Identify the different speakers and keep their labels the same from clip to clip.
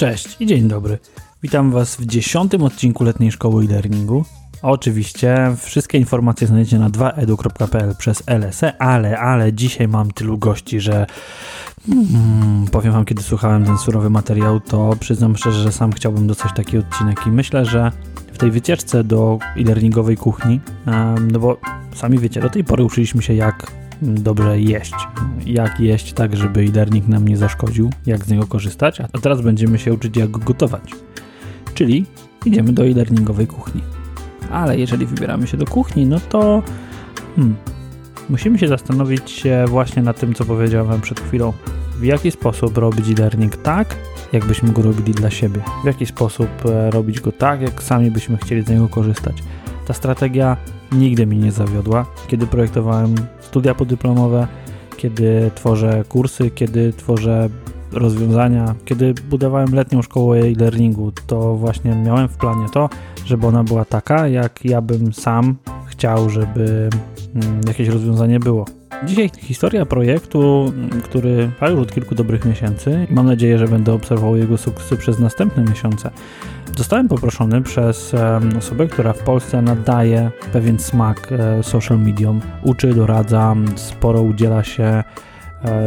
Speaker 1: Cześć i dzień dobry. Witam Was w dziesiątym odcinku letniej szkoły e-learningu. Oczywiście wszystkie informacje znajdziecie na 2edu.pl przez LSE, ale, ale dzisiaj mam tylu gości, że mm, powiem Wam, kiedy słuchałem ten surowy materiał, to przyznam szczerze, że sam chciałbym dostać taki odcinek i myślę, że w tej wycieczce do e-learningowej kuchni, no bo sami wiecie, do tej pory uczyliśmy się jak dobrze jeść. Jak jeść tak, żeby e-learning nam nie zaszkodził, jak z niego korzystać, a teraz będziemy się uczyć jak go gotować. Czyli idziemy do e-learningowej kuchni. Ale jeżeli wybieramy się do kuchni, no to hmm, musimy się zastanowić właśnie nad tym, co powiedziałem przed chwilą. W jaki sposób robić e-learning tak, jakbyśmy go robili dla siebie. W jaki sposób e, robić go tak, jak sami byśmy chcieli z niego korzystać. Ta strategia nigdy mi nie zawiodła. Kiedy projektowałem studia podyplomowe, kiedy tworzę kursy, kiedy tworzę rozwiązania, kiedy budowałem letnią szkołę e-learningu, to właśnie miałem w planie to, żeby ona była taka, jak ja bym sam chciał, żeby mm, jakieś rozwiązanie było. Dzisiaj historia projektu, który trwa już od kilku dobrych miesięcy. Mam nadzieję, że będę obserwował jego sukcesy przez następne miesiące. Zostałem poproszony przez osobę, która w Polsce nadaje pewien smak e, social medium, uczy, doradza, sporo udziela się e,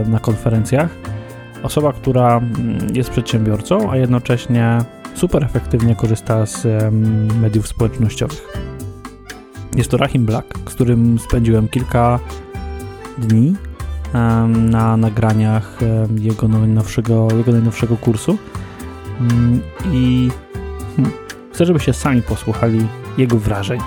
Speaker 1: na konferencjach. Osoba, która jest przedsiębiorcą, a jednocześnie super efektywnie korzysta z mediów społecznościowych. Jest to Rahim Black, z którym spędziłem kilka dni na nagraniach jego najnowszego, jego najnowszego kursu. Mm, I hmm, chcę, żebyście sami posłuchali jego wrażeń.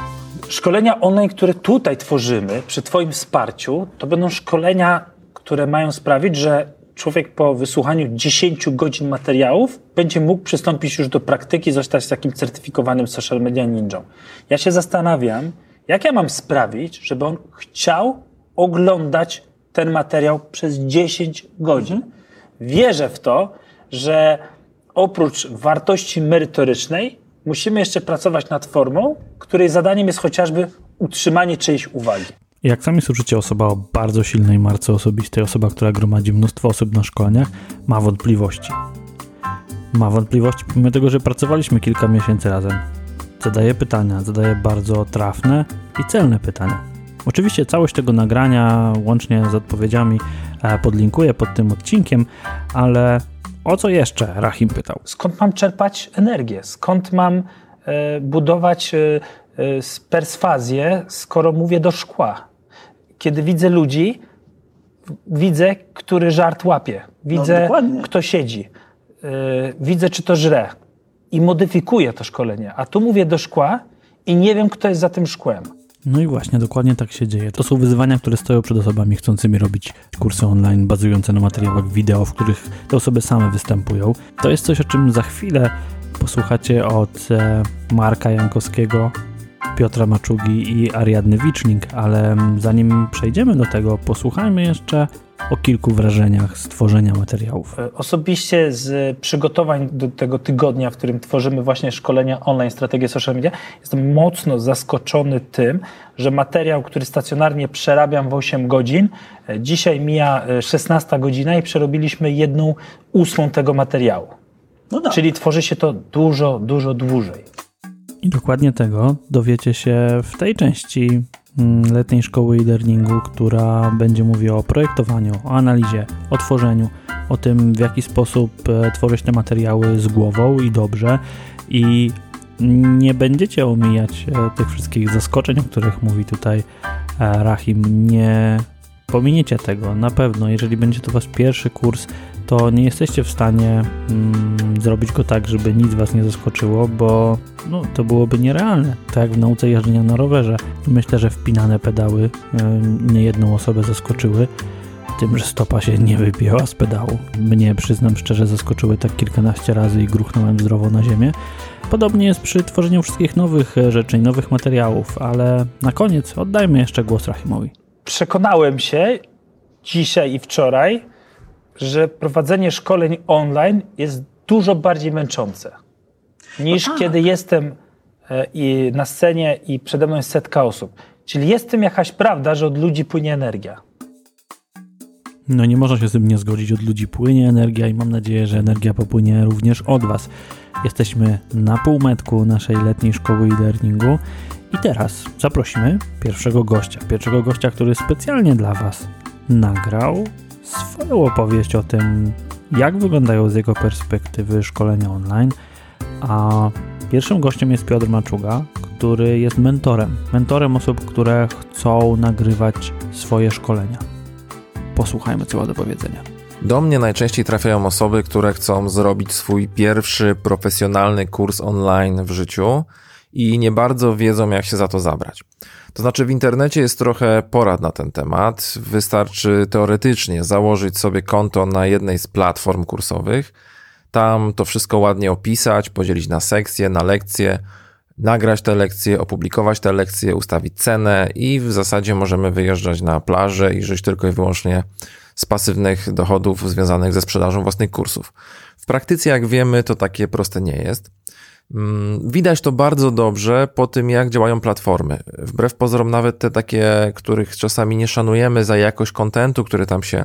Speaker 2: Szkolenia online, które tutaj tworzymy przy Twoim wsparciu, to będą szkolenia, które mają sprawić, że człowiek po wysłuchaniu 10 godzin materiałów będzie mógł przystąpić już do praktyki, zostać takim certyfikowanym social media ninją. Ja się zastanawiam, jak ja mam sprawić, żeby on chciał oglądać ten materiał przez 10 godzin. Wierzę w to, że oprócz wartości merytorycznej musimy jeszcze pracować nad formą, której zadaniem jest chociażby utrzymanie czyjejś uwagi.
Speaker 1: Jak sami słyszycie, osoba o bardzo silnej marce osobistej, osoba, która gromadzi mnóstwo osób na szkoleniach, ma wątpliwości. Ma wątpliwości, pomimo tego, że pracowaliśmy kilka miesięcy razem. Zadaje pytania, zadaje bardzo trafne i celne pytania. Oczywiście całość tego nagrania, łącznie z odpowiedziami, e, podlinkuję pod tym odcinkiem, ale o co jeszcze Rahim pytał?
Speaker 2: Skąd mam czerpać energię? Skąd mam e, budować e, perswazję, skoro mówię do szkła? Kiedy widzę ludzi, widzę, który żart łapie, widzę, no, kto siedzi, widzę, czy to żre i modyfikuję to szkolenie. A tu mówię do szkła i nie wiem, kto jest za tym szkłem.
Speaker 1: No i właśnie, dokładnie tak się dzieje. To są wyzwania, które stoją przed osobami chcącymi robić kursy online bazujące na materiałach wideo, w których te osoby same występują. To jest coś, o czym za chwilę posłuchacie od e, Marka Jankowskiego, Piotra Maczugi i Ariadny Wicznik, ale zanim przejdziemy do tego, posłuchajmy jeszcze o kilku wrażeniach z tworzenia materiałów.
Speaker 2: E, osobiście z przygotowań do tego tygodnia, w którym tworzymy właśnie szkolenia online, strategię social media, jestem mocno zaskoczony tym, że materiał, który stacjonarnie przerabiam w 8 godzin, e, dzisiaj mija 16 e, godzina i przerobiliśmy jedną ósmą tego materiału. No tak. Czyli tworzy się to dużo, dużo dłużej.
Speaker 1: I dokładnie tego dowiecie się w tej części letniej szkoły e-learningu, która będzie mówiła o projektowaniu, o analizie, o tworzeniu, o tym w jaki sposób e, tworzyć te materiały z głową i dobrze i nie będziecie omijać e, tych wszystkich zaskoczeń, o których mówi tutaj e, Rahim. Nie pominiecie tego na pewno. Jeżeli będzie to wasz pierwszy kurs, to nie jesteście w stanie mm, zrobić go tak, żeby nic was nie zaskoczyło, bo no, to byłoby nierealne. Tak jak w nauce jeżdżenia na rowerze. Myślę, że wpinane pedały y, nie jedną osobę zaskoczyły tym, że stopa się nie wybiła z pedału. Mnie, przyznam szczerze, zaskoczyły tak kilkanaście razy i gruchnąłem zdrowo na ziemię. Podobnie jest przy tworzeniu wszystkich nowych e, rzeczy, nowych materiałów, ale na koniec oddajmy jeszcze głos Rahimowi.
Speaker 2: Przekonałem się dzisiaj i wczoraj, że prowadzenie szkoleń online jest dużo bardziej męczące niż no tak. kiedy jestem e, i na scenie i przede mną jest setka osób. Czyli jest w tym jakaś prawda, że od ludzi płynie energia.
Speaker 1: No nie można się z tym nie zgodzić. Od ludzi płynie energia i mam nadzieję, że energia popłynie również od Was. Jesteśmy na półmetku naszej letniej szkoły e-learningu i teraz zaprosimy pierwszego gościa. Pierwszego gościa, który specjalnie dla Was nagrał swoją opowieść o tym, jak wyglądają z jego perspektywy szkolenia online. A pierwszym gościem jest Piotr Maczuga, który jest mentorem. Mentorem osób, które chcą nagrywać swoje szkolenia. Posłuchajmy, co ma do powiedzenia.
Speaker 3: Do mnie najczęściej trafiają osoby, które chcą zrobić swój pierwszy profesjonalny kurs online w życiu i nie bardzo wiedzą, jak się za to zabrać. To znaczy, w internecie jest trochę porad na ten temat. Wystarczy teoretycznie założyć sobie konto na jednej z platform kursowych, tam to wszystko ładnie opisać, podzielić na sekcje, na lekcje, nagrać te lekcje, opublikować te lekcje, ustawić cenę i w zasadzie możemy wyjeżdżać na plażę i żyć tylko i wyłącznie z pasywnych dochodów związanych ze sprzedażą własnych kursów. W praktyce, jak wiemy, to takie proste nie jest. Mm, widać to bardzo dobrze po tym, jak działają platformy. Wbrew pozorom, nawet te takie, których czasami nie szanujemy za jakość kontentu, który tam się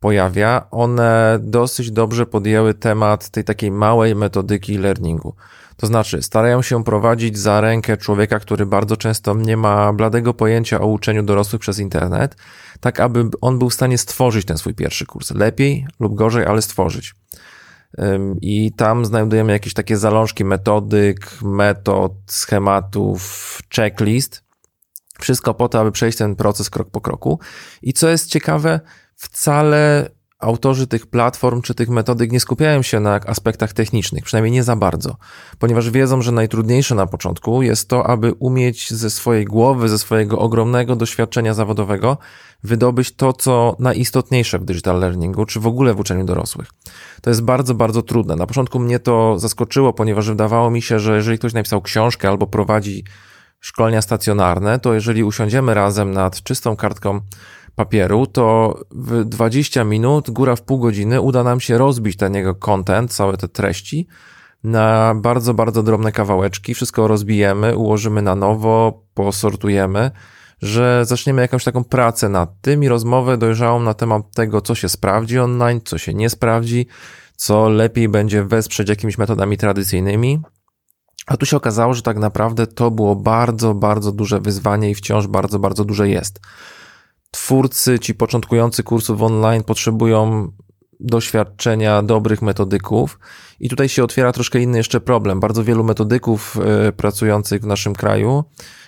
Speaker 3: pojawia, one dosyć dobrze podjęły temat tej takiej małej metodyki learningu. To znaczy, starają się prowadzić za rękę człowieka, który bardzo często nie ma bladego pojęcia o uczeniu dorosłych przez internet, tak aby on był w stanie stworzyć ten swój pierwszy kurs. Lepiej lub gorzej, ale stworzyć. I tam znajdujemy jakieś takie zalążki metodyk, metod, schematów, checklist. Wszystko po to, aby przejść ten proces krok po kroku. I co jest ciekawe, wcale autorzy tych platform czy tych metodyk nie skupiają się na aspektach technicznych, przynajmniej nie za bardzo, ponieważ wiedzą, że najtrudniejsze na początku jest to, aby umieć ze swojej głowy, ze swojego ogromnego doświadczenia zawodowego wydobyć to, co najistotniejsze w digital learningu, czy w ogóle w uczeniu dorosłych. To jest bardzo, bardzo trudne. Na początku mnie to zaskoczyło, ponieważ wydawało mi się, że jeżeli ktoś napisał książkę albo prowadzi szkolenia stacjonarne, to jeżeli usiądziemy razem nad czystą kartką papieru, to w 20 minut, góra w pół godziny uda nam się rozbić ten jego content, całe te treści na bardzo, bardzo drobne kawałeczki. Wszystko rozbijemy, ułożymy na nowo, posortujemy, że zaczniemy jakąś taką pracę nad tym i rozmowę dojrzałą na temat tego, co się sprawdzi online, co się nie sprawdzi, co lepiej będzie wesprzeć jakimiś metodami tradycyjnymi. A tu się okazało, że tak naprawdę to było bardzo, bardzo duże wyzwanie i wciąż bardzo, bardzo duże jest twórcy, ci początkujący kursów online potrzebują doświadczenia dobrych metodyków. I tutaj się otwiera troszkę inny jeszcze problem. Bardzo wielu metodyków e, pracujących w naszym kraju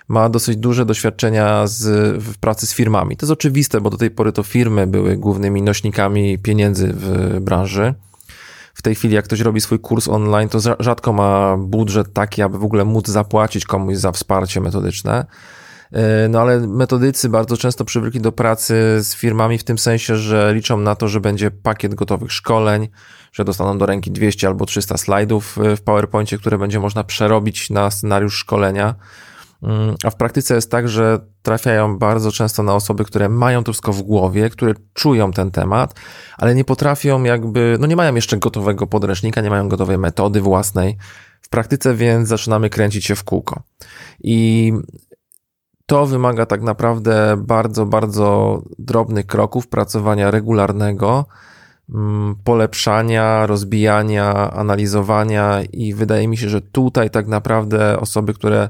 Speaker 3: ma dosyć duże doświadczenia z, w pracy z firmami. To jest oczywiste, bo do tej pory to firmy były głównymi nośnikami pieniędzy w branży. W tej chwili, jak ktoś robi swój kurs online, to rzadko ma budżet taki, aby w ogóle móc zapłacić komuś za wsparcie metodyczne. E, no ale metodycy bardzo często przywykli do pracy z firmami w tym sensie, że liczą na to, że będzie pakiet gotowych szkoleń, że dostaną do ręki 200 albo 300 slajdów e, w PowerPoincie, które będzie można przerobić na scenariusz szkolenia. Mm, a w praktyce jest tak, że trafiają bardzo często na osoby, które mają to wszystko w głowie, które czują ten temat, ale nie potrafią jakby, no nie mają jeszcze gotowego podręcznika, nie mają gotowej metody własnej w praktyce, więc zaczynamy kręcić się w kółko. I to wymaga tak naprawdę bardzo, bardzo drobnych kroków, pracowania regularnego, mm, polepszania, rozbijania, analizowania i wydaje mi się, że tutaj tak naprawdę osoby, które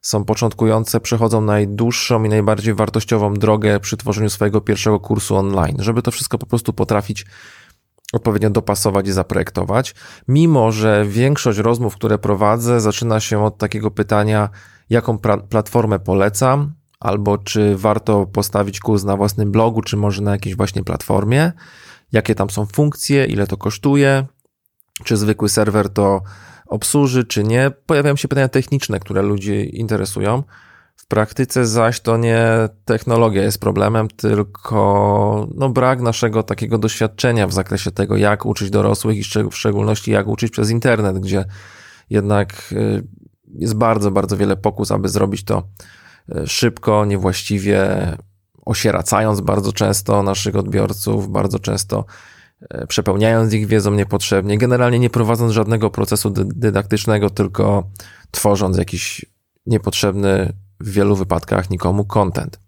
Speaker 3: są początkujące, przechodzą najdłuższą i najbardziej wartościową drogę przy tworzeniu swojego pierwszego kursu online, żeby to wszystko po prostu potrafić odpowiednio dopasować i zaprojektować. Mimo, że większość rozmów, które prowadzę, zaczyna się od takiego pytania, jaką platformę polecam, albo czy warto postawić kurs na własnym blogu, czy może na jakiejś właśnie platformie, jakie tam są funkcje, ile to kosztuje, czy zwykły serwer to obsłuży, czy nie. Pojawiają się pytania techniczne, które ludzi interesują. W praktyce zaś to nie technologia jest problemem, tylko no, brak naszego takiego doświadczenia w zakresie tego, jak uczyć dorosłych i w szczególności jak uczyć przez internet, gdzie jednak y, jest bardzo, bardzo wiele pokus, aby zrobić to e, szybko, niewłaściwie, osieracając bardzo często naszych odbiorców, bardzo często e, przepełniając ich wiedzą niepotrzebnie, generalnie nie prowadząc żadnego procesu dydaktycznego, tylko tworząc jakiś niepotrzebny w wielu wypadkach nikomu content.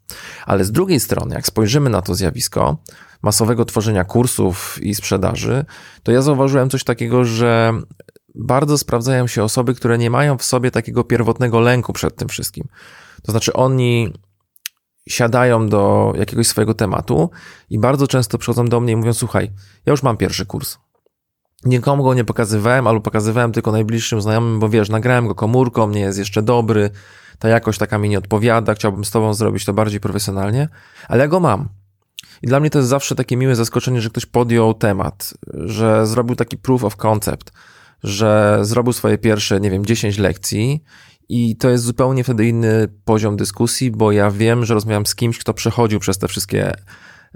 Speaker 3: Ale z drugiej strony, jak spojrzymy na to zjawisko masowego tworzenia kursów i sprzedaży, to ja zauważyłem coś takiego, że bardzo sprawdzają się osoby, które nie mają w sobie takiego pierwotnego lęku przed tym wszystkim. To znaczy, oni siadają do jakiegoś swojego tematu i bardzo często przychodzą do mnie i mówią: Słuchaj, ja już mam pierwszy kurs. Nikomu go nie pokazywałem, albo pokazywałem tylko najbliższym znajomym, bo wiesz, nagrałem go komórką, nie jest jeszcze dobry, ta jakość taka mi nie odpowiada, chciałbym z tobą zrobić to bardziej profesjonalnie, ale ja go mam. I dla mnie to jest zawsze takie miłe zaskoczenie, że ktoś podjął temat, że zrobił taki proof of concept, że zrobił swoje pierwsze, nie wiem, 10 lekcji i to jest zupełnie wtedy inny poziom dyskusji, bo ja wiem, że rozmawiam z kimś, kto przechodził przez te wszystkie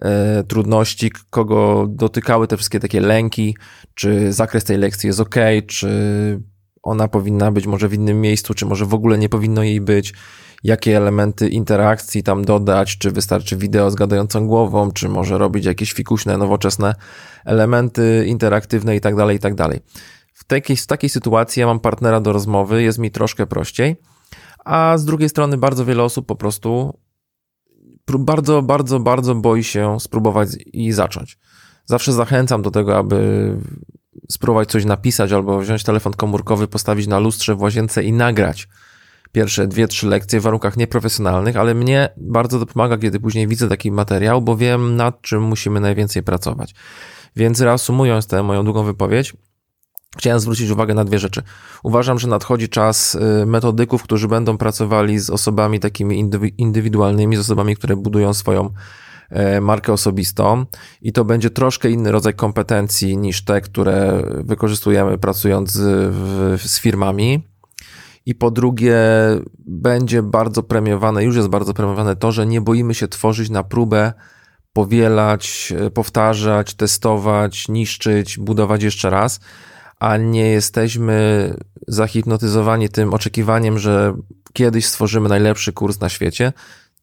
Speaker 3: e, trudności, kogo dotykały te wszystkie takie lęki, czy zakres tej lekcji jest ok, czy ona powinna być może w innym miejscu, czy może w ogóle nie powinno jej być, jakie elementy interakcji tam dodać, czy wystarczy wideo z gadającą głową, czy może robić jakieś fikuśne, nowoczesne elementy interaktywne i tak dalej, i tak dalej. Takiej, w takiej sytuacji ja mam partnera do rozmowy, jest mi troszkę prościej, a z drugiej strony bardzo wiele osób po prostu bardzo, bardzo, bardzo boi się spróbować i zacząć. Zawsze zachęcam do tego, aby spróbować coś napisać albo wziąć telefon komórkowy, postawić na lustrze w łazience i nagrać pierwsze dwie, trzy lekcje w warunkach nieprofesjonalnych, ale mnie bardzo to pomaga, kiedy później widzę taki materiał, bo wiem nad czym musimy najwięcej pracować. Więc reasumując tę moją długą wypowiedź, Chciałem zwrócić uwagę na dwie rzeczy. Uważam, że nadchodzi czas y, metodyków, którzy będą pracowali z osobami takimi indywidualnymi, z osobami, które budują swoją e, markę osobistą i to będzie troszkę inny rodzaj kompetencji niż te, które wykorzystujemy pracując z, z firmami. I po drugie, będzie bardzo premiowane, już jest bardzo premiowane to, że nie boimy się tworzyć na próbę, powielać, e, powtarzać, testować, niszczyć, budować jeszcze raz a nie jesteśmy zahipnotyzowani tym oczekiwaniem, że kiedyś stworzymy najlepszy kurs na świecie.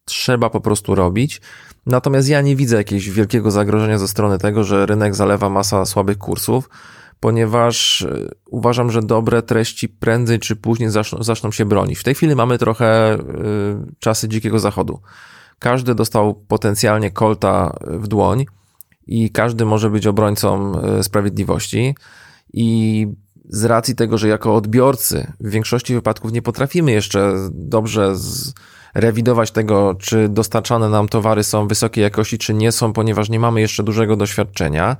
Speaker 3: Trzeba po prostu robić. Natomiast ja nie widzę jakiegoś wielkiego zagrożenia ze strony tego, że rynek zalewa masa słabych kursów, ponieważ e, uważam, że dobre treści prędzej czy później zaczną, zaczną się bronić. W tej chwili mamy trochę y, czasy dzikiego zachodu. Każdy dostał potencjalnie kolta w dłoń i każdy może być obrońcą e, sprawiedliwości. I z racji tego, że jako odbiorcy w większości wypadków nie potrafimy jeszcze dobrze rewidować tego, czy dostarczane nam towary są wysokiej jakości, czy nie są, ponieważ nie mamy jeszcze dużego doświadczenia.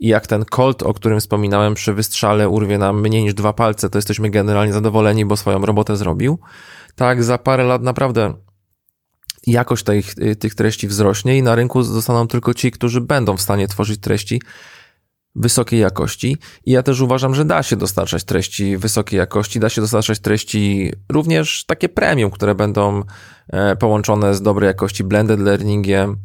Speaker 3: I jak ten Colt, o którym wspominałem, przy wystrzale urwie nam mniej niż dwa palce, to jesteśmy generalnie zadowoleni, bo swoją robotę zrobił. Tak, za parę lat naprawdę jakość tych, tych treści wzrośnie i na rynku zostaną tylko ci, którzy będą w stanie tworzyć treści wysokiej jakości. I ja też uważam, że da się dostarczać treści wysokiej jakości, da się dostarczać treści również takie premium, które będą e, połączone z dobrej jakości blended learningiem,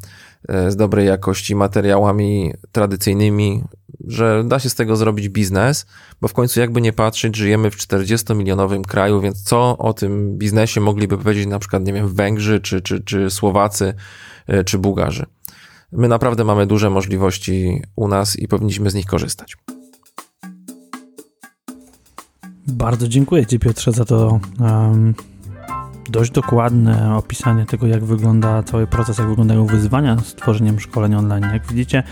Speaker 3: e, z dobrej jakości materiałami tradycyjnymi, że da się z tego zrobić biznes, bo w końcu jakby nie patrzeć, żyjemy w 40-milionowym kraju, więc co o tym biznesie mogliby powiedzieć na przykład, nie wiem, Węgrzy, czy, czy, czy Słowacy, e, czy Bułgarzy. My naprawdę mamy duże możliwości u nas i powinniśmy z nich korzystać.
Speaker 1: Bardzo dziękuję Ci, Piotrze, za to um, dość dokładne opisanie tego, jak wygląda cały proces, jak wyglądają wyzwania z tworzeniem szkoleń online. Jak widzicie,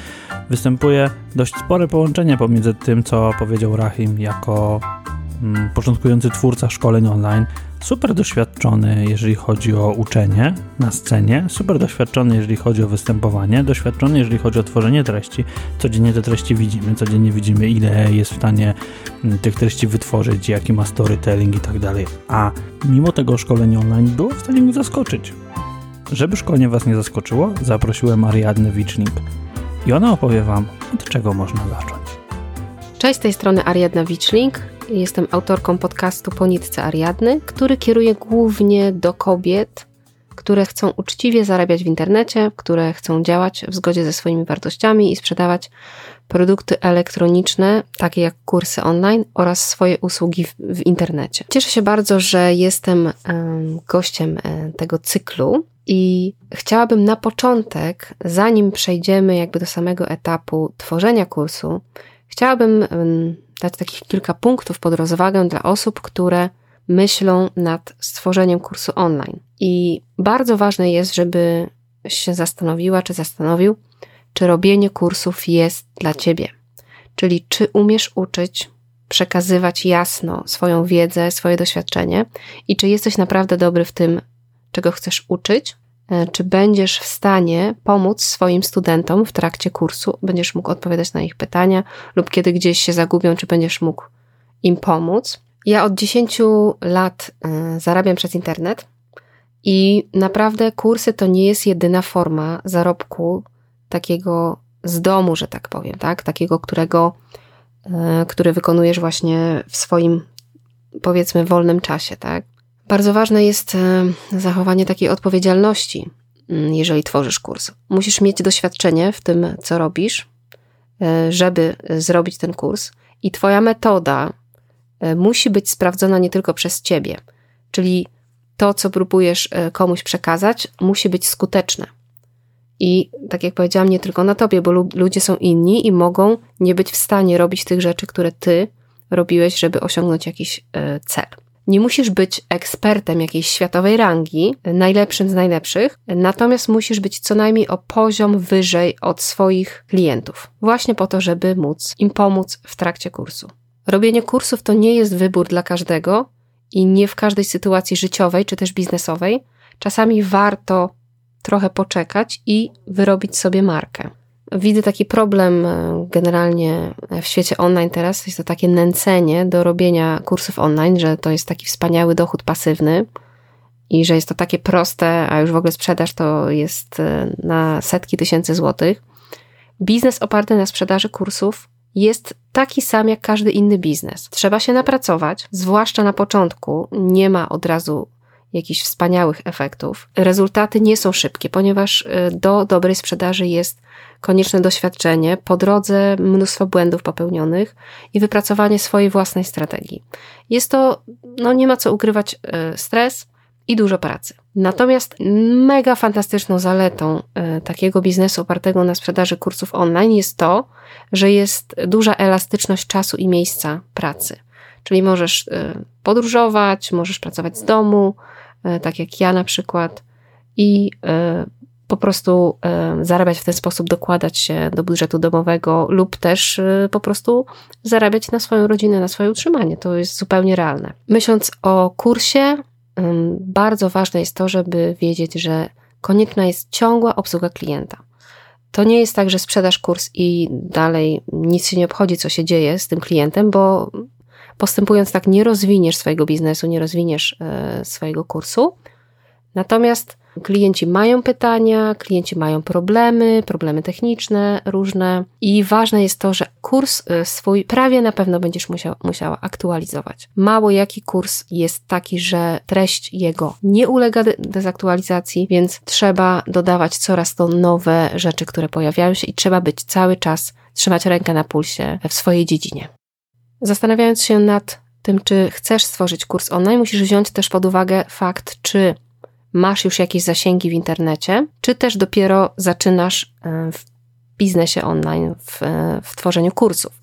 Speaker 1: występuje dość spore połączenie pomiędzy tym, co powiedział Rahim jako początkujący twórca szkoleń online, super doświadczony, jeżeli chodzi o uczenie na scenie, super doświadczony, jeżeli chodzi o występowanie, doświadczony, jeżeli chodzi o tworzenie treści. Codziennie te treści widzimy, codziennie widzimy, ile jest w stanie mm, tych treści wytworzyć, jaki ma storytelling i tak dalej. A mimo tego szkolenie online było w stanie go zaskoczyć. Żeby szkolenie Was nie zaskoczyło, zaprosiłem Ariadnę Wicznik i ona opowie Wam, od czego można zacząć.
Speaker 4: Cześć, z tej strony Ariadna Wiczling. Jestem autorką podcastu Ponitce Ariadny, który kieruje głównie do kobiet, które chcą uczciwie zarabiać w internecie, które chcą działać w zgodzie ze swoimi wartościami i sprzedawać produkty elektroniczne, takie jak kursy online oraz swoje usługi w, w internecie. Cieszę się bardzo, że jestem gościem e, tego cyklu i chciałabym na początek, zanim przejdziemy jakby do samego etapu tworzenia kursu, chciałabym dać takich kilka punktów pod rozwagę dla osób, które myślą nad stworzeniem kursu online. I bardzo ważne jest, żeby się zastanowiła, czy zastanowił, czy robienie kursów jest dla ciebie. Czyli czy umiesz uczyć, przekazywać jasno swoją wiedzę, swoje doświadczenie i czy jesteś naprawdę dobry w tym, czego chcesz uczyć, czy będziesz w stanie pomóc swoim studentom w trakcie kursu, będziesz mógł odpowiadać na ich pytania, lub kiedy gdzieś się zagubią, czy będziesz mógł im pomóc. Ja od 10 lat e, zarabiam przez internet i naprawdę kursy to nie jest jedyna forma zarobku takiego z domu, że tak powiem, tak? Takiego, którego, e, który wykonujesz właśnie w swoim, powiedzmy, wolnym czasie, tak? Bardzo ważne jest e, zachowanie takiej odpowiedzialności, mm, jeżeli tworzysz kurs. Musisz mieć doświadczenie w tym, co robisz, e, żeby zrobić ten kurs, i Twoja metoda musi być sprawdzona nie tylko przez Ciebie, czyli to, co próbujesz komuś przekazać, musi być skuteczne. I tak jak powiedziałam, nie tylko na tobie, bo ludzie są inni i mogą nie być w stanie robić tych rzeczy, które ty robiłeś, żeby osiągnąć jakiś e, cel. Nie musisz być ekspertem jakiejś światowej rangi, najlepszym z najlepszych, natomiast musisz być co najmniej o poziom wyżej od swoich klientów, właśnie po to, żeby móc im pomóc w trakcie kursu. Robienie kursów to nie jest wybór dla każdego i nie w każdej sytuacji życiowej czy też biznesowej. Czasami warto trochę poczekać i wyrobić sobie markę. Widzę taki problem e, generalnie w świecie online teraz, jest to takie nęcenie do robienia kursów online, że to jest taki wspaniały dochód pasywny i że jest to takie proste, a już w ogóle sprzedaż to jest e, na setki tysięcy złotych. Biznes oparty na sprzedaży kursów jest taki sam jak każdy inny biznes. Trzeba się napracować, zwłaszcza na początku. Nie ma od razu jakichś wspaniałych efektów. Rezultaty nie są szybkie, ponieważ y, do dobrej sprzedaży jest konieczne doświadczenie, po drodze mnóstwo błędów popełnionych i wypracowanie swojej własnej strategii. Jest to, no nie ma co ukrywać, y, stres i dużo pracy. Natomiast mega fantastyczną zaletą y, takiego biznesu opartego na sprzedaży kursów online jest to, że jest duża elastyczność czasu i miejsca pracy. Czyli możesz podróżować, możesz pracować z domu, tak jak ja na przykład, i e, po prostu e, zarabiać w ten sposób, dokładać się do budżetu domowego lub też po prostu zarabiać na swoją rodzinę, na swoje utrzymanie. To jest zupełnie realne. Myśląc o kursie, bardzo ważne jest to, żeby wiedzieć, że konieczna jest ciągła obsługa klienta. To nie jest tak, że sprzedasz kurs i dalej nic się nie obchodzi, co się dzieje z tym klientem, bo Postępując tak, nie rozwiniesz swojego biznesu, nie rozwiniesz e, swojego kursu. Natomiast klienci mają pytania, klienci mają problemy, problemy techniczne różne i ważne jest to, że kurs e, swój prawie na pewno będziesz musiał, musiała aktualizować. Mało jaki kurs jest taki, że treść jego nie ulega dezaktualizacji, więc trzeba dodawać coraz to nowe rzeczy, które pojawiają się i trzeba być cały czas, trzymać rękę na pulsie w swojej dziedzinie. Zastanawiając się nad tym, czy chcesz stworzyć kurs online, musisz wziąć też pod uwagę fakt, czy masz już jakieś zasięgi w internecie, czy też dopiero zaczynasz e, w biznesie online, w, e, w tworzeniu kursów.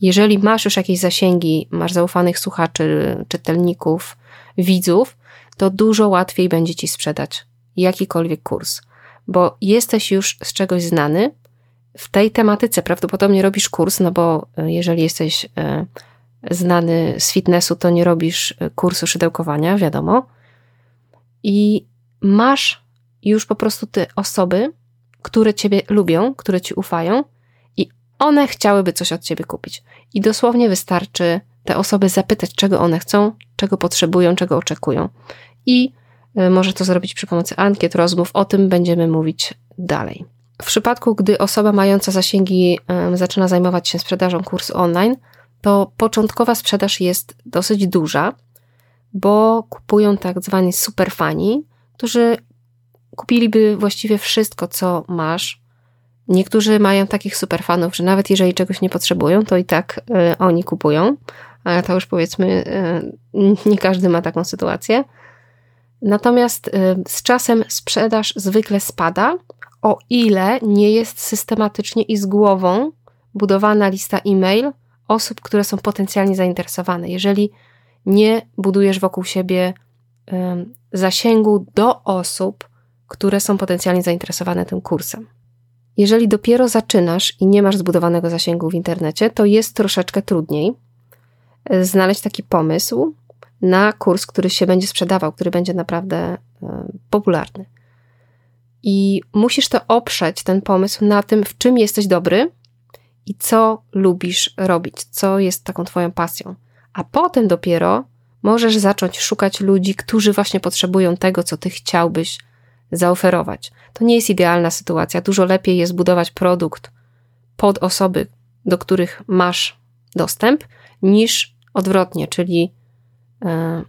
Speaker 4: Jeżeli masz już jakieś zasięgi, masz zaufanych słuchaczy, czytelników, widzów, to dużo łatwiej będzie ci sprzedać jakikolwiek kurs, bo jesteś już z czegoś znany, w tej tematyce prawdopodobnie robisz kurs, no bo e, jeżeli jesteś e, znany z fitnessu, to nie robisz e, kursu szydełkowania, wiadomo. I masz już po prostu te osoby, które ciebie lubią, które ci ufają i one chciałyby coś od ciebie kupić. I dosłownie wystarczy te osoby zapytać, czego one chcą, czego potrzebują, czego oczekują. I może to zrobić przy pomocy ankiet, rozmów. O tym będziemy mówić dalej. W przypadku, gdy osoba mająca zasięgi zaczyna zajmować się sprzedażą kursu online, to początkowa sprzedaż jest dosyć duża, bo kupują tak zwani superfani, którzy kupiliby właściwie wszystko, co masz. Niektórzy mają takich superfanów, że nawet jeżeli czegoś nie potrzebują, to i tak y, oni kupują, ale to już powiedzmy, y, nie każdy ma taką sytuację. Natomiast y, z czasem sprzedaż zwykle spada, o ile nie jest systematycznie i z głową budowana lista e-mail osób, które są potencjalnie zainteresowane. Jeżeli nie budujesz wokół siebie zasięgu do osób, które są potencjalnie zainteresowane tym kursem. Jeżeli dopiero zaczynasz i nie masz zbudowanego zasięgu w internecie, to jest troszeczkę trudniej e, znaleźć taki pomysł na kurs, który się będzie sprzedawał, który będzie naprawdę popularny. I musisz to oprzeć, ten pomysł, na tym, w czym jesteś dobry i co lubisz robić, co jest taką Twoją pasją. A potem dopiero możesz zacząć szukać ludzi, którzy właśnie potrzebują tego, co Ty chciałbyś zaoferować. To nie jest idealna sytuacja. Dużo lepiej jest budować produkt pod osoby, do których masz dostęp, niż odwrotnie, czyli e,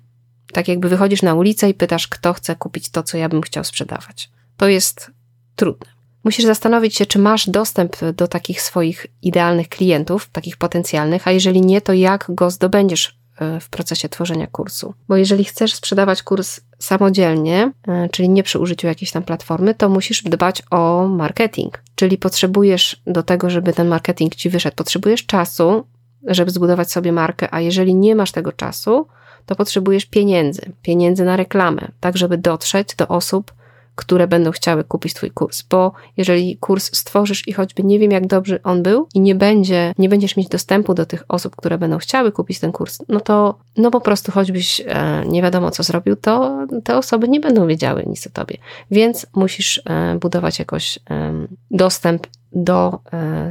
Speaker 4: tak jakby wychodzisz na ulicę i pytasz, kto chce kupić to, co ja bym chciał sprzedawać. To jest trudne. Musisz zastanowić się, czy masz dostęp do takich swoich idealnych klientów, takich potencjalnych, a jeżeli nie, to jak go zdobędziesz e, w procesie tworzenia kursu. Bo jeżeli chcesz sprzedawać kurs samodzielnie, e, czyli nie przy użyciu jakiejś tam platformy, to musisz dbać o marketing. Czyli potrzebujesz do tego, żeby ten marketing ci wyszedł, potrzebujesz czasu, żeby zbudować sobie markę, a jeżeli nie masz tego czasu, to potrzebujesz pieniędzy, pieniędzy na reklamę, tak żeby dotrzeć do osób, które będą chciały kupić Twój kurs. Bo jeżeli kurs stworzysz i choćby nie wiem, jak dobry on był i nie będzie, nie będziesz mieć dostępu do tych osób, które będą chciały kupić ten kurs, no to no po prostu choćbyś e, nie wiadomo, co zrobił, to te osoby nie będą wiedziały nic o Tobie. Więc musisz e, budować jakoś e, dostęp do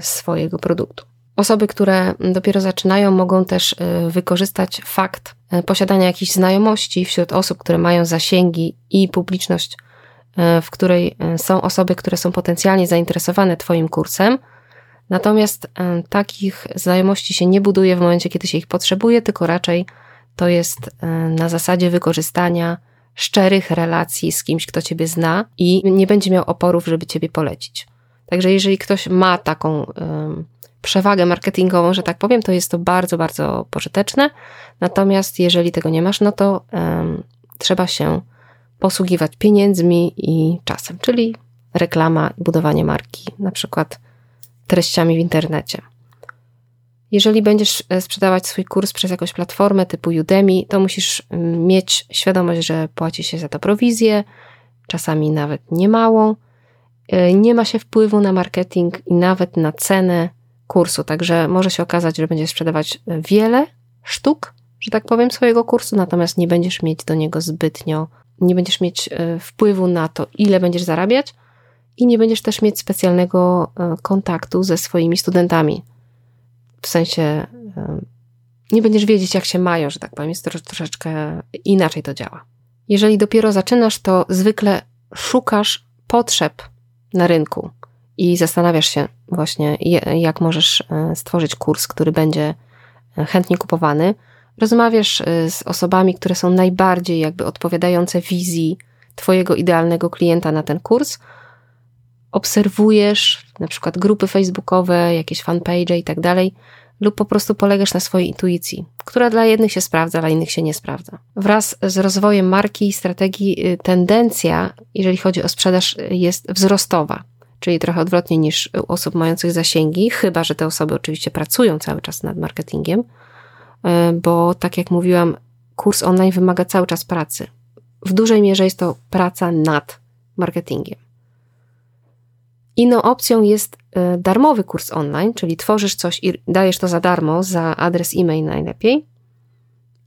Speaker 4: swojego produktu. Osoby, które dopiero zaczynają, mogą też wykorzystać fakt posiadania jakichś znajomości wśród osób, które mają zasięgi i publiczność w której e, są osoby, które są potencjalnie zainteresowane Twoim kursem. Natomiast e, takich znajomości się nie buduje w momencie, kiedy się ich potrzebuje, tylko raczej to jest na zasadzie wykorzystania szczerych relacji z kimś, kto Ciebie zna i nie będzie miał oporów, żeby Ciebie polecić. Także jeżeli ktoś ma taką przewagę marketingową, że tak powiem, to jest to bardzo, bardzo pożyteczne. Natomiast jeżeli tego nie masz, no to trzeba się posługiwać pieniędzmi i czasem, czyli reklama i budowanie marki, na przykład treściami w internecie. Jeżeli będziesz e, sprzedawać swój kurs przez jakąś platformę typu Udemy, to musisz mm, mieć świadomość, że płaci się za to prowizję, czasami nawet niemałą. E, nie ma się wpływu na marketing i nawet na cenę kursu, także może się okazać, że będziesz sprzedawać wiele sztuk, że tak powiem, swojego kursu, natomiast nie będziesz mieć do niego zbytnio nie będziesz mieć e, wpływu na to, ile będziesz zarabiać i nie będziesz też mieć specjalnego e, kontaktu ze swoimi studentami. W sensie e, nie będziesz wiedzieć, jak się mają, że tak powiem, jest troszeczkę inaczej to działa. Jeżeli dopiero zaczynasz, to zwykle szukasz potrzeb na rynku i zastanawiasz się właśnie, jak możesz stworzyć kurs, który będzie chętnie kupowany Rozmawiasz y, z osobami, które są najbardziej jakby odpowiadające wizji Twojego idealnego klienta na ten kurs. Obserwujesz na przykład grupy facebookowe, jakieś fanpage i tak dalej, lub po prostu polegasz na swojej intuicji, która dla jednych się sprawdza, dla innych się nie sprawdza. Wraz z rozwojem marki i strategii y, tendencja, jeżeli chodzi o sprzedaż, y, jest wzrostowa czyli trochę odwrotnie niż u osób mających zasięgi, chyba że te osoby oczywiście pracują cały czas nad marketingiem. E, bo tak jak mówiłam, kurs online wymaga cały czas pracy. W dużej mierze jest to praca nad marketingiem. Inną opcją jest e, darmowy kurs online, czyli tworzysz coś i dajesz to za darmo, za adres e-mail najlepiej.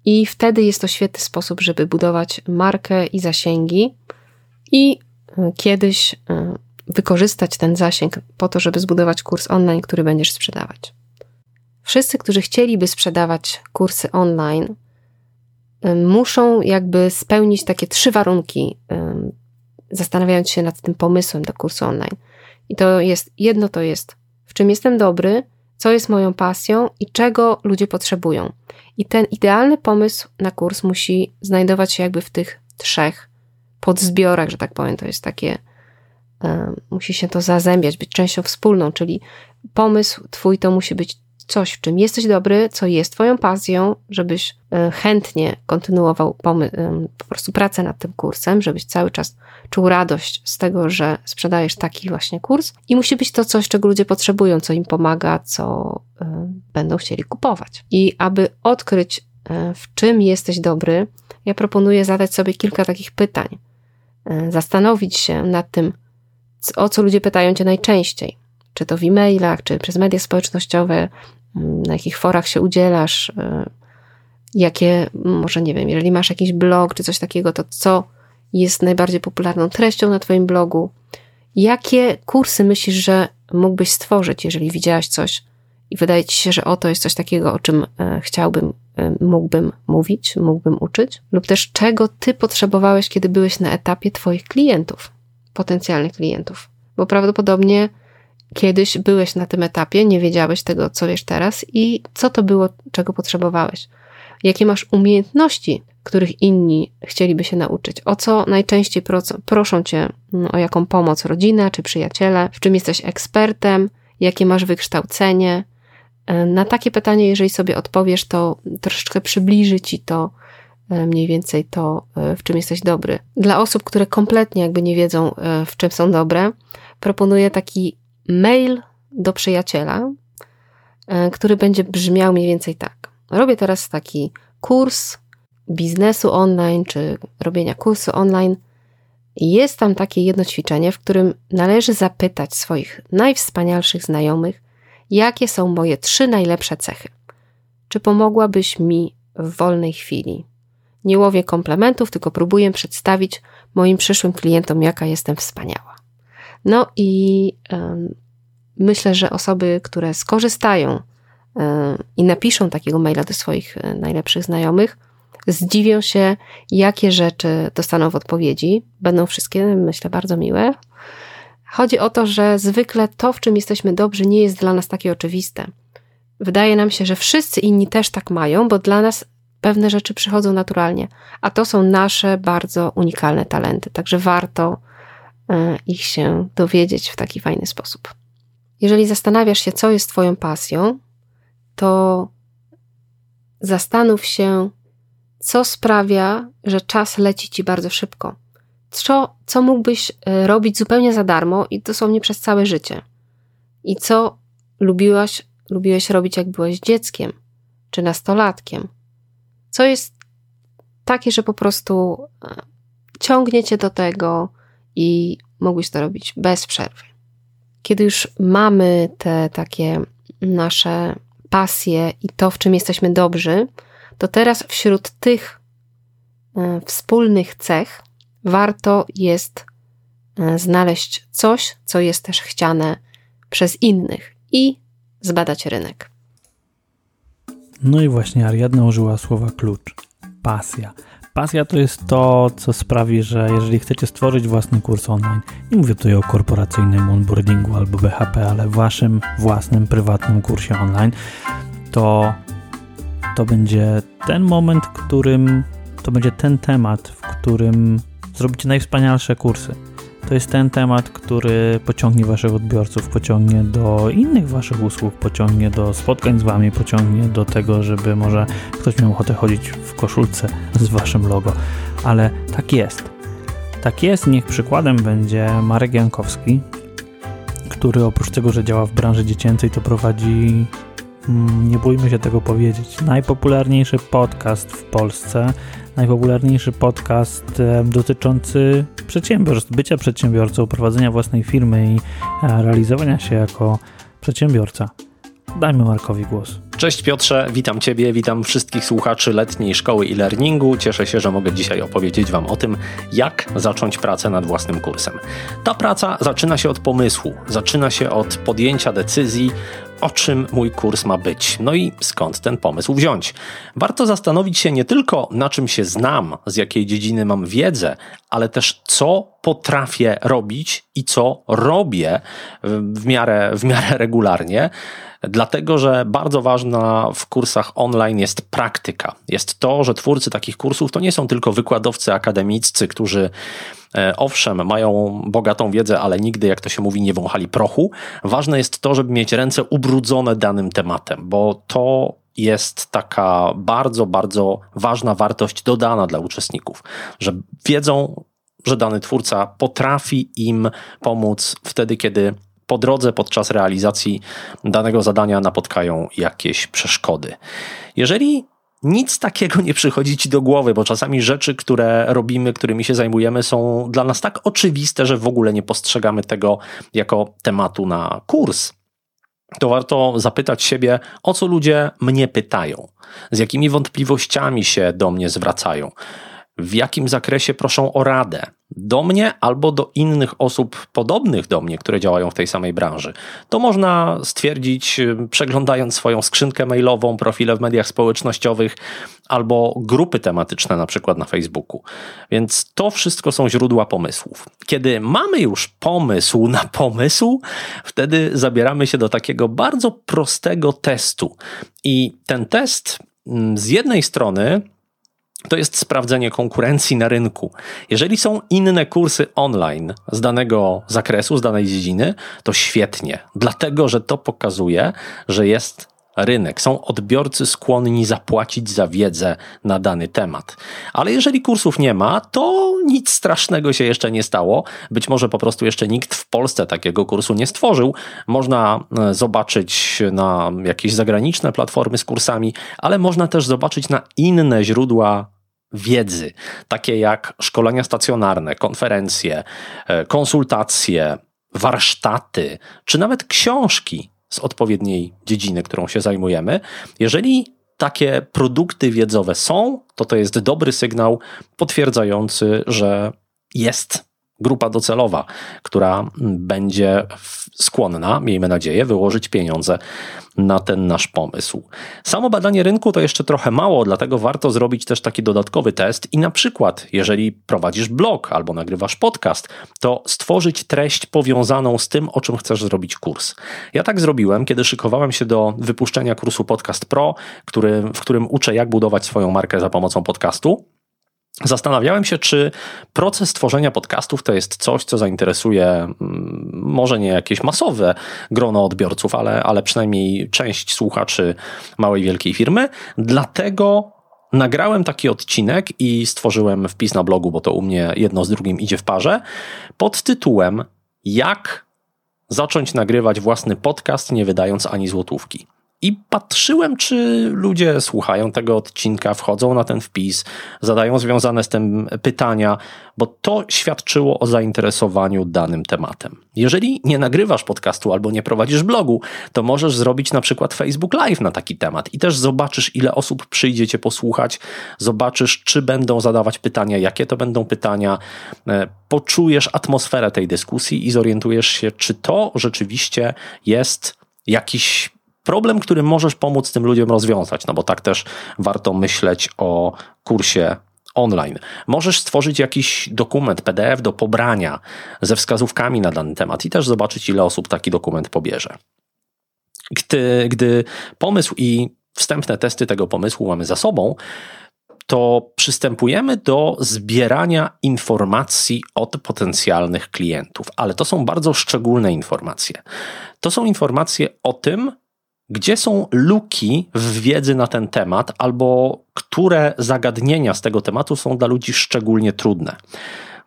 Speaker 4: I wtedy jest to świetny sposób, żeby budować markę i zasięgi i e, kiedyś wykorzystać ten zasięg po to, żeby zbudować kurs online, który będziesz sprzedawać. Wszyscy, którzy chcieliby sprzedawać kursy online, muszą jakby spełnić takie trzy warunki, zastanawiając się nad tym pomysłem do kursu online. I to jest, jedno to jest, w czym jestem dobry, co jest moją pasją i czego ludzie potrzebują. I ten idealny pomysł na kurs musi znajdować się jakby w tych trzech podzbiorach, że tak powiem. To jest takie, musi się to zazębiać, być częścią wspólną, czyli pomysł twój to musi być coś, w czym jesteś dobry, co jest Twoją pasją, żebyś e, chętnie kontynuował po prostu pracę nad tym kursem, żebyś cały czas czuł radość z tego, że sprzedajesz taki właśnie kurs. I musi być to coś, czego ludzie potrzebują, co im pomaga, co e, będą chcieli kupować. I aby odkryć, e, w czym jesteś dobry, ja proponuję zadać sobie kilka takich pytań. e, zastanowić się nad tym, o co ludzie pytają cię najczęściej. Czy to w e-mailach, czy przez media społecznościowe, mm, na jakich forach się udzielasz, e, jakie, może nie wiem, jeżeli masz jakiś blog czy coś takiego, to co jest najbardziej popularną treścią na Twoim blogu? Jakie kursy myślisz, że mógłbyś stworzyć, jeżeli widziałaś coś i wydaje Ci się, że oto jest coś takiego, o czym e, chciałbym, e, mógłbym mówić, mógłbym uczyć? Lub też czego Ty potrzebowałeś, kiedy byłeś na etapie Twoich klientów, potencjalnych klientów? Bo prawdopodobnie kiedyś byłeś na tym etapie, nie wiedziałeś tego, co wiesz teraz i co to było, czego potrzebowałeś. Jakie masz umiejętności, których inni chcieliby się nauczyć? O co najczęściej proszą cię mm, o jaką pomoc rodzina czy przyjaciele? W czym jesteś ekspertem? Jakie masz wykształcenie? E, na takie pytanie, jeżeli sobie odpowiesz, to troszeczkę przybliży ci to e, mniej więcej to, e, w czym jesteś dobry. Dla osób, które kompletnie jakby nie wiedzą, w czym są dobre, proponuję taki mail do przyjaciela, który będzie brzmiał mniej więcej tak. Robię teraz taki kurs biznesu online czy robienia kursu online. Jest tam takie jedno ćwiczenie, w którym należy zapytać swoich najwspanialszych znajomych, jakie są moje trzy najlepsze cechy. Czy pomogłabyś mi w wolnej chwili? Nie łowię komplementów, tylko próbuję przedstawić moim przyszłym klientom, jaka jestem wspaniała. No i myślę, że osoby, które skorzystają i napiszą takiego maila do swoich e, najlepszych znajomych, zdziwią się, jakie rzeczy dostaną w odpowiedzi. Będą wszystkie, myślę, bardzo miłe. Chodzi o to, że zwykle to, w czym jesteśmy dobrzy, nie jest dla nas takie oczywiste. Wydaje nam się, że wszyscy inni też tak mają, bo dla nas pewne rzeczy przychodzą naturalnie, a to są nasze bardzo unikalne talenty, także warto e, ich się dowiedzieć w taki fajny sposób. Jeżeli zastanawiasz się, co jest Twoją pasją, to zastanów się, co sprawia, że czas leci ci bardzo szybko. Co, co mógłbyś e, robić zupełnie za darmo i dosłownie przez całe życie? I co lubiłaś, lubiłeś robić, jak byłeś dzieckiem czy nastolatkiem? Co jest takie, że po prostu e, ciągnie cię do tego i mógłbyś to robić bez przerwy? Kiedy już mamy te takie nasze pasję i to, w czym jesteśmy dobrzy, to teraz wśród tych e, wspólnych cech warto jest e, znaleźć coś, co jest też chciane przez innych i zbadać rynek.
Speaker 1: No i właśnie Ariadna użyła słowa klucz pasja. Pasja to jest to, co sprawi, że jeżeli chcecie stworzyć własny kurs online, nie mówię tutaj o korporacyjnym onboardingu albo BHP, ale waszym własnym, prywatnym kursie online, to to będzie ten moment, w którym to będzie ten temat, w którym zrobicie najwspanialsze kursy. To jest ten temat, który pociągnie waszych odbiorców, pociągnie do innych waszych usług, pociągnie do spotkań z wami, pociągnie do tego, żeby może ktoś miał ochotę chodzić w koszulce z waszym logo. Ale tak jest. Tak jest, niech przykładem będzie Marek Jankowski, który oprócz tego, że działa w branży dziecięcej, to prowadzi Mm, nie bójmy się tego powiedzieć, najpopularniejszy podcast w Polsce, najpopularniejszy podcast dotyczący przedsiębiorstw, bycia przedsiębiorcą, prowadzenia własnej firmy i e, realizowania się jako przedsiębiorca. Dajmy Markowi głos.
Speaker 5: Cześć Piotrze, witam Ciebie, witam wszystkich słuchaczy letniej szkoły e-learningu. Cieszę się, że mogę dzisiaj opowiedzieć Wam o tym, jak zacząć pracę nad własnym kursem. Ta praca zaczyna się od pomysłu, zaczyna się od podjęcia decyzji, o czym mój kurs ma być. No i skąd ten pomysł wziąć? Warto zastanowić się nie tylko na czym się znam, z jakiej dziedziny mam wiedzę, ale też co potrafię robić i co robię w miarę, w miarę regularnie dlatego że bardzo ważna w kursach online jest praktyka. Jest to, że twórcy takich kursów to nie są tylko wykładowcy akademiccy, którzy owszem, mają bogatą wiedzę, ale nigdy, jak to się mówi, nie wąchali prochu. Ważne jest to, żeby mieć ręce ubrudzone danym tematem, bo to jest taka bardzo, bardzo ważna wartość dodana dla uczestników, że wiedzą, że dany twórca potrafi im pomóc wtedy, kiedy po drodze podczas realizacji danego zadania napotkają jakieś przeszkody. Jeżeli nic takiego nie przychodzi ci do głowy, bo czasami rzeczy, które robimy, którymi się zajmujemy, są dla nas tak oczywiste, że w ogóle nie postrzegamy tego jako tematu na kurs. To warto zapytać siebie, o co ludzie mnie pytają, z jakimi wątpliwościami się do mnie zwracają, w jakim zakresie proszą o radę, do mnie albo do innych osób podobnych do mnie, które działają w tej samej branży. To można stwierdzić, y, przeglądając swoją skrzynkę mailową, profile w mediach społecznościowych albo grupy tematyczne, na przykład na Facebooku. Więc to wszystko są źródła pomysłów. Kiedy mamy już pomysł na pomysł, wtedy zabieramy się do takiego bardzo prostego testu. I ten test mm, z jednej strony to jest sprawdzenie konkurencji na rynku. Jeżeli są inne kursy online z danego zakresu, z danej dziedziny, to świetnie, dlatego że to pokazuje, że jest rynek. Są odbiorcy skłonni zapłacić za wiedzę na dany temat. Ale jeżeli kursów nie ma, to nic strasznego się jeszcze nie stało. Być może po prostu jeszcze nikt w Polsce takiego kursu nie stworzył. Można e, zobaczyć na jakieś zagraniczne platformy z kursami, ale można też zobaczyć na inne źródła wiedzy, takie jak szkolenia stacjonarne, konferencje, e, konsultacje, warsztaty, czy nawet książki z odpowiedniej dziedziny, którą się zajmujemy. Jeżeli takie produkty wiedzowe są, to to jest dobry sygnał potwierdzający, że jest grupa docelowa, która będzie skłonna, miejmy nadzieję, wyłożyć pieniądze na ten nasz pomysł. Samo badanie rynku to jeszcze trochę mało, dlatego warto zrobić też taki dodatkowy test i na przykład, jeżeli prowadzisz blog albo nagrywasz podcast, to stworzyć treść powiązaną z tym, o czym chcesz zrobić kurs. Ja tak zrobiłem, kiedy szykowałem się do wypuszczenia kursu Podcast Pro, który, w którym uczę, jak budować swoją markę za pomocą podcastu. Zastanawiałem się, czy proces tworzenia podcastów to jest coś, co zainteresuje mm, może nie jakieś masowe grono odbiorców, ale, ale przynajmniej część słuchaczy małej, wielkiej firmy. Dlatego nagrałem taki odcinek i stworzyłem wpis na blogu, bo to u mnie jedno z drugim idzie w parze, pod tytułem Jak zacząć nagrywać własny podcast, nie wydając ani złotówki. I patrzyłem, czy ludzie słuchają tego odcinka, wchodzą na ten wpis, zadają związane z tym pytania, bo to świadczyło o zainteresowaniu danym tematem. Jeżeli nie nagrywasz podcastu albo nie prowadzisz blogu, to możesz zrobić na przykład Facebook Live na taki temat i też zobaczysz, ile osób przyjdzie cię posłuchać, zobaczysz, czy będą zadawać pytania, jakie to będą pytania, e, poczujesz atmosferę tej dyskusji i zorientujesz się, czy to rzeczywiście jest jakiś problem, który możesz pomóc tym ludziom rozwiązać, no bo tak też warto myśleć o kursie online. Możesz stworzyć jakiś dokument PDF do pobrania ze wskazówkami na dany temat i też zobaczyć, ile osób taki dokument pobierze. Gdy, gdy pomysł i wstępne testy tego pomysłu mamy za sobą, to przystępujemy do zbierania informacji od potencjalnych klientów, ale to są bardzo szczególne informacje. To są informacje o tym, gdzie są luki w wiedzy na ten temat, albo które zagadnienia z tego tematu są dla ludzi szczególnie trudne.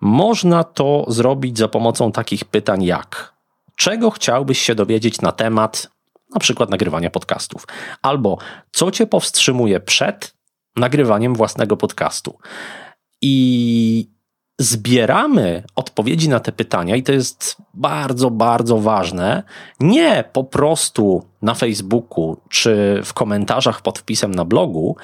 Speaker 5: Można to zrobić za pomocą takich pytań jak: czego chciałbyś się dowiedzieć na temat na przykład nagrywania podcastów? Albo co cię powstrzymuje przed nagrywaniem własnego podcastu? I zbieramy odpowiedzi na te pytania, i to jest bardzo, bardzo ważne, nie po prostu na Facebooku czy w komentarzach pod wpisem na blogu,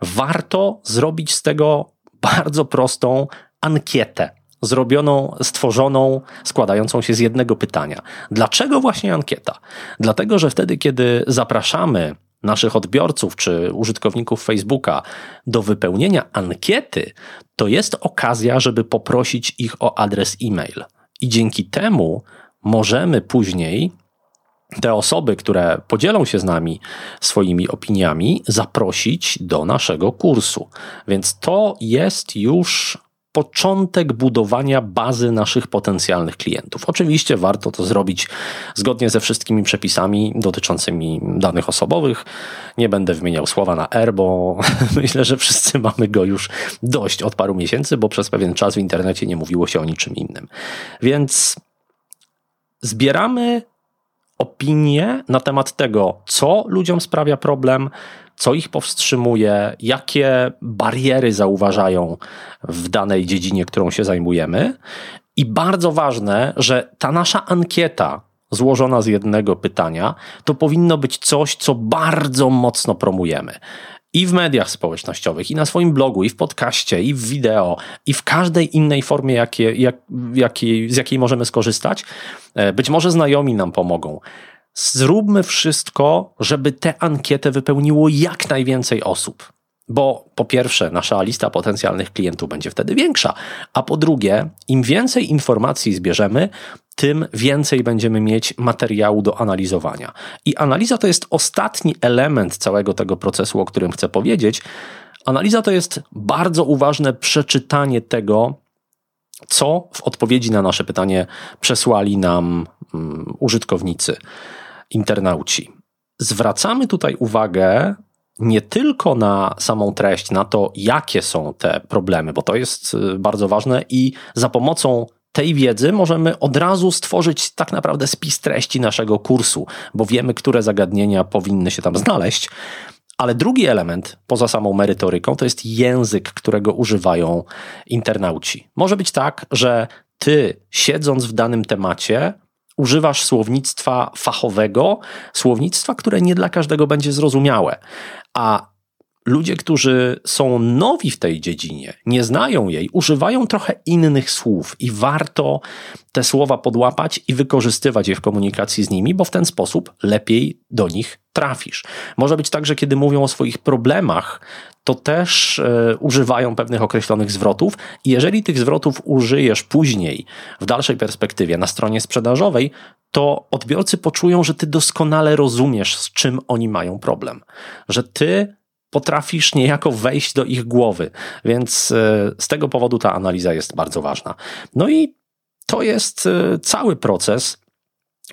Speaker 5: warto zrobić z tego bardzo prostą ankietę. Zrobioną, stworzoną, składającą się z jednego pytania. Dlaczego właśnie ankieta? Dlatego, że wtedy, kiedy zapraszamy naszych odbiorców czy użytkowników Facebooka do wypełnienia ankiety, to jest okazja, żeby poprosić ich o adres e-mail. I dzięki temu możemy później te osoby, które podzielą się z nami swoimi opiniami, zaprosić do naszego kursu. Więc to jest już początek budowania bazy naszych potencjalnych klientów. Oczywiście warto to zrobić zgodnie ze wszystkimi przepisami dotyczącymi danych osobowych. Nie będę wymieniał słowa na R, bo myślę, że wszyscy mamy go już dość od paru miesięcy, bo przez pewien czas w internecie nie mówiło się o niczym innym. Więc zbieramy opinie na temat tego, co ludziom sprawia problem, co ich powstrzymuje, jakie bariery zauważają w danej dziedzinie, którą się zajmujemy. I bardzo ważne, że ta nasza ankieta, złożona z jednego pytania, to powinno być coś, co bardzo mocno promujemy. I w mediach społecznościowych, i na swoim blogu, i w podcaście, i w wideo, i w każdej innej formie, jakie, jak, jakiej, z jakiej możemy skorzystać. E, być może znajomi nam pomogą. Zróbmy wszystko, żeby tę ankietę wypełniło jak najwięcej osób. Bo po pierwsze, nasza lista potencjalnych klientów będzie wtedy większa, a po drugie, im więcej informacji zbierzemy, tym więcej będziemy mieć materiału do analizowania. I analiza to jest ostatni element całego tego procesu, o którym chcę powiedzieć. Analiza to jest bardzo uważne przeczytanie tego, co w odpowiedzi na nasze pytanie przesłali nam um, użytkownicy, internauci. Zwracamy tutaj uwagę nie tylko na samą treść, na to, jakie są te problemy, bo to jest y, bardzo ważne i za pomocą tej wiedzy możemy od razu stworzyć tak naprawdę spis treści naszego kursu, bo wiemy, które zagadnienia powinny się tam znaleźć. Ale drugi element, poza samą merytoryką, to jest język, którego używają internauci. Może być tak, że ty, siedząc w danym temacie, używasz słownictwa fachowego, słownictwa, które nie dla każdego będzie zrozumiałe. A ludzie, którzy są nowi w tej dziedzinie, nie znają jej, używają trochę innych słów i warto te słowa podłapać i wykorzystywać je w komunikacji z nimi, bo w ten sposób lepiej do nich trafisz. Może być tak, że kiedy mówią o swoich problemach, to też e, używają pewnych określonych zwrotów i jeżeli tych zwrotów użyjesz później, w dalszej perspektywie, na stronie sprzedażowej, to odbiorcy poczują, że ty doskonale rozumiesz, z czym oni mają problem. Że ty potrafisz niejako wejść do ich głowy. Więc e, z tego powodu ta analiza jest bardzo ważna. No i to jest e, cały proces.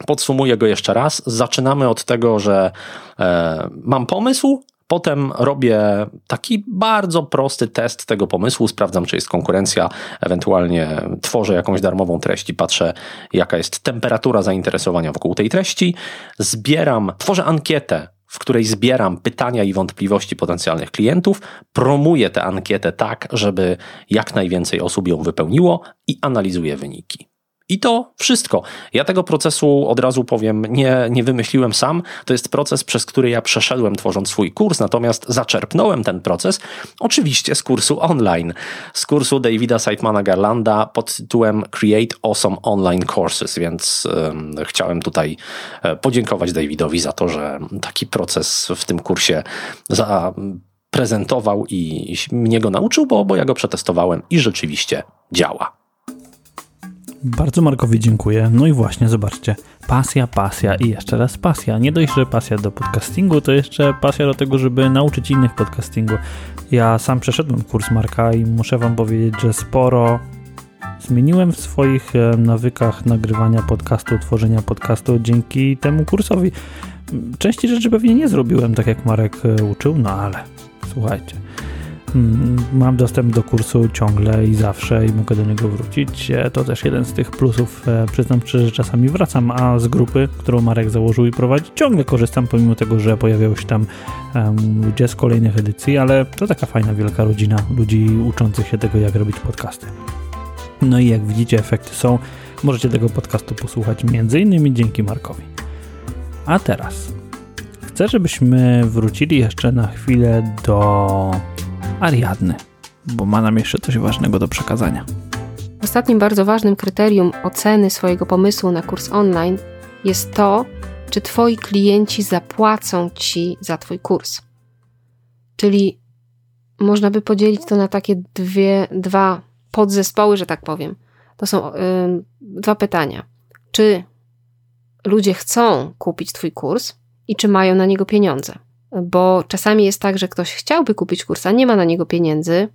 Speaker 5: Podsumuję go jeszcze raz. Zaczynamy od tego, że e, mam pomysł, Potem robię taki bardzo prosty test tego pomysłu, sprawdzam, czy jest konkurencja, ewentualnie tworzę jakąś darmową treść i patrzę, jaka jest temperatura zainteresowania wokół tej treści. Zbieram, tworzę ankietę w której zbieram pytania i wątpliwości potencjalnych klientów, promuję tę ankietę tak, żeby jak najwięcej osób ją wypełniło i analizuję wyniki. I to wszystko. Ja tego procesu od razu powiem, nie, nie wymyśliłem sam. To jest proces, przez który ja przeszedłem tworząc swój kurs, natomiast zaczerpnąłem ten proces oczywiście z kursu online, z kursu Davida Seidmana Garlanda pod tytułem Create Awesome Online Courses, więc um, chciałem tutaj e, podziękować Davidowi za to, że taki proces w tym kursie zaprezentował i mnie go nauczył, bo, bo ja go przetestowałem i rzeczywiście działa.
Speaker 1: Bardzo Markowi dziękuję. No i właśnie, zobaczcie. Pasja, pasja i jeszcze raz pasja. Nie dość, że pasja do podcastingu, to jeszcze pasja do tego, żeby nauczyć innych podcastingu. Ja sam przeszedłem kurs Marka i muszę wam powiedzieć, że sporo zmieniłem w swoich e, nawykach nagrywania podcastu, tworzenia podcastu dzięki temu kursowi. Części rzeczy pewnie nie zrobiłem tak, jak Marek e, uczył, no ale słuchajcie. Mm, mam dostęp do kursu ciągle i zawsze i mogę do niego wrócić. E, to też jeden z tych plusów. E, przyznam że czasami wracam, a z grupy, którą Marek założył i prowadzi, ciągle korzystam, pomimo tego, że pojawiają się tam ludzie z kolejnych edycji, ale to taka fajna, wielka rodzina ludzi uczących się tego, jak robić podcasty. No i jak widzicie, efekty są. Możecie tego podcastu posłuchać m.in. dzięki Markowi. A teraz chcę, żebyśmy wrócili jeszcze na chwilę do Ariadny, bo ma nam jeszcze coś ważnego do przekazania.
Speaker 4: Ostatnim bardzo ważnym kryterium oceny swojego pomysłu na kurs online jest to, czy Twoi klienci zapłacą Ci za Twój kurs. Czyli można by podzielić to na takie dwie, dwa podzespoły, że tak powiem. To są dwa pytania. Czy ludzie chcą kupić Twój kurs i czy mają na niego pieniądze? Bo czasami jest tak, że ktoś chciałby kupić kurs, a nie ma na niego pieniędzy.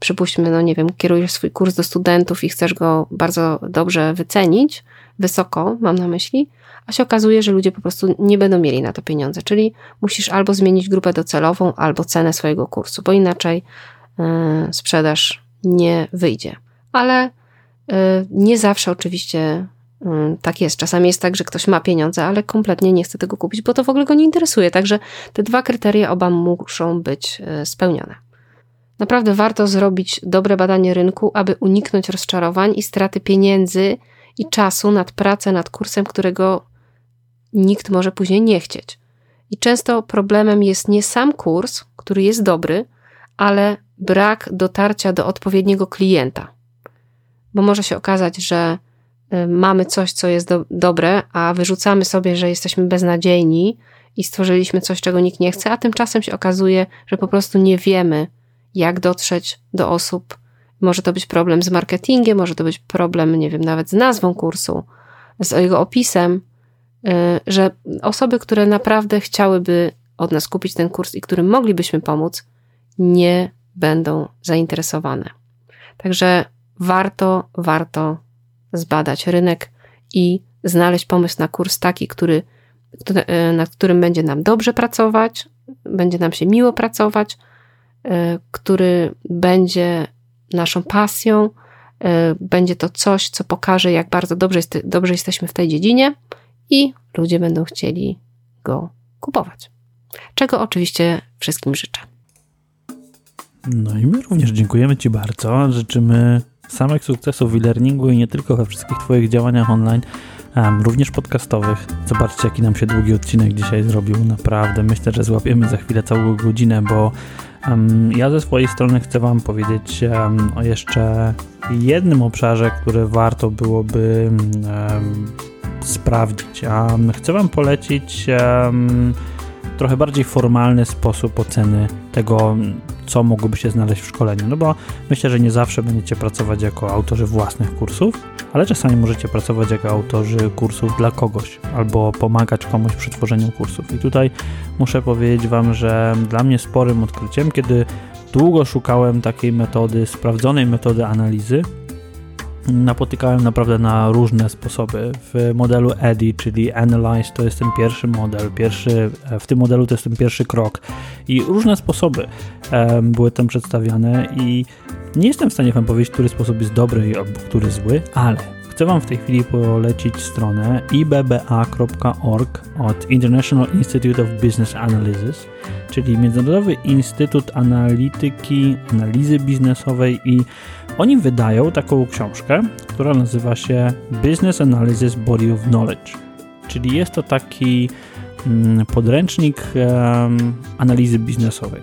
Speaker 4: Przypuśćmy, no nie wiem, kierujesz swój kurs do studentów i chcesz go bardzo dobrze wycenić, wysoko mam na myśli, a się okazuje, że ludzie po prostu nie będą mieli na to pieniądze. Czyli musisz albo zmienić grupę docelową, albo cenę swojego kursu, bo inaczej yy, sprzedaż nie wyjdzie. Ale yy, nie zawsze oczywiście tak jest. Czasami jest tak, że ktoś ma pieniądze, ale kompletnie nie chce tego kupić, bo to w ogóle go nie interesuje. Także te dwa kryteria oba muszą być e, spełnione. Naprawdę warto zrobić dobre badanie rynku, aby uniknąć rozczarowań i straty pieniędzy i czasu nad pracę nad kursem, którego nikt może później nie chcieć. I często problemem jest nie sam kurs, który jest dobry, ale brak dotarcia do odpowiedniego klienta. Bo może się okazać, że mamy coś, co jest do, dobre, a wyrzucamy sobie, że jesteśmy beznadziejni i stworzyliśmy coś, czego nikt nie chce, a tymczasem się okazuje, że po prostu nie wiemy, jak dotrzeć do osób. Może to być problem z marketingiem, może to być problem, nie wiem, nawet z nazwą kursu, z jego opisem, y, że osoby, które naprawdę chciałyby od nas kupić ten kurs i którym moglibyśmy pomóc, nie będą zainteresowane. Także warto, warto zbadać rynek i znaleźć pomysł na kurs taki, który, y, nad którym będzie nam dobrze pracować, będzie nam się miło pracować, y, który będzie naszą pasją, y, będzie to coś, co pokaże, jak bardzo dobrze, dobrze jesteśmy w tej dziedzinie i ludzie będą chcieli go kupować. Czego oczywiście wszystkim życzę.
Speaker 1: No i my również dziękujemy Ci bardzo. Życzymy samych sukcesów w e-learningu i nie tylko we wszystkich Twoich działaniach online, um, również podcastowych. Zobaczcie, jaki nam się długi odcinek dzisiaj zrobił. Naprawdę myślę, że złapiemy za chwilę całą godzinę, bo um, ja ze swojej strony chcę Wam powiedzieć um, o jeszcze jednym obszarze, który warto byłoby sprawdzić. chcę Wam polecić trochę bardziej formalny sposób oceny tego, co mogłoby się znaleźć w szkoleniu. No bo myślę, że nie zawsze będziecie pracować jako autorzy własnych kursów, ale czasami możecie pracować jako autorzy kursów dla kogoś albo pomagać komuś przy tworzeniu kursów. I tutaj muszę powiedzieć Wam, że dla mnie sporym odkryciem, kiedy długo szukałem takiej metody, sprawdzonej metody analizy, napotykałem naprawdę na różne sposoby. W modelu EDI, czyli Analyze, to jest ten pierwszy model, pierwszy, w tym modelu to jest ten pierwszy krok i różne sposoby um, były tam przedstawiane i nie jestem w stanie wam powiedzieć, który sposób jest dobry albo który zły, ale chcę wam w tej chwili polecić stronę ibba.org od International Institute of Business Analysis, czyli Międzynarodowy Instytut Analityki, Analizy Biznesowej i oni wydają taką książkę, która nazywa się Business Analysis Body of Knowledge. Czyli jest to taki mm, podręcznik analizy biznesowej.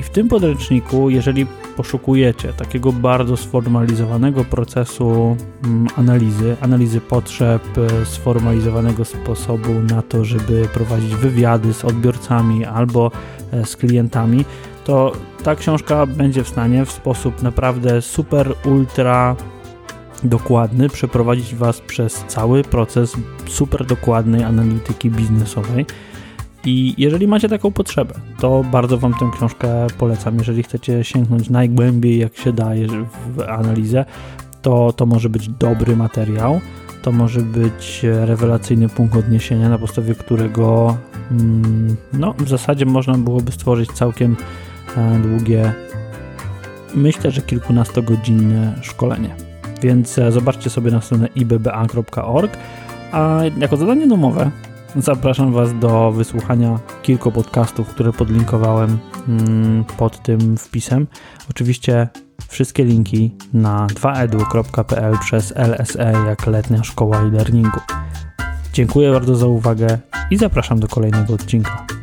Speaker 1: I w tym podręczniku, jeżeli poszukujecie takiego bardzo sformalizowanego procesu um, analizy, analizy potrzeb, e, sformalizowanego sposobu na to, żeby prowadzić wywiady z odbiorcami albo e, z klientami, to ta książka będzie w stanie w sposób naprawdę super, ultra dokładny przeprowadzić Was przez cały proces super dokładnej analityki biznesowej. I jeżeli macie taką potrzebę, to bardzo Wam tę książkę polecam. Jeżeli chcecie sięgnąć najgłębiej, jak się daje w analizę, to to może być dobry materiał. To może być rewelacyjny punkt odniesienia, na podstawie którego mm, no, w zasadzie można byłoby stworzyć całkiem długie, myślę, że kilkunastogodzinne szkolenie. Więc e, zobaczcie sobie na stronę ibba.org, a jako zadanie domowe zapraszam Was do wysłuchania kilku podcastów, które podlinkowałem mm, pod tym wpisem. Oczywiście wszystkie linki na 2edu.pl przez LSE jak letnia szkoła e-learningu. Dziękuję bardzo za uwagę i zapraszam do kolejnego odcinka.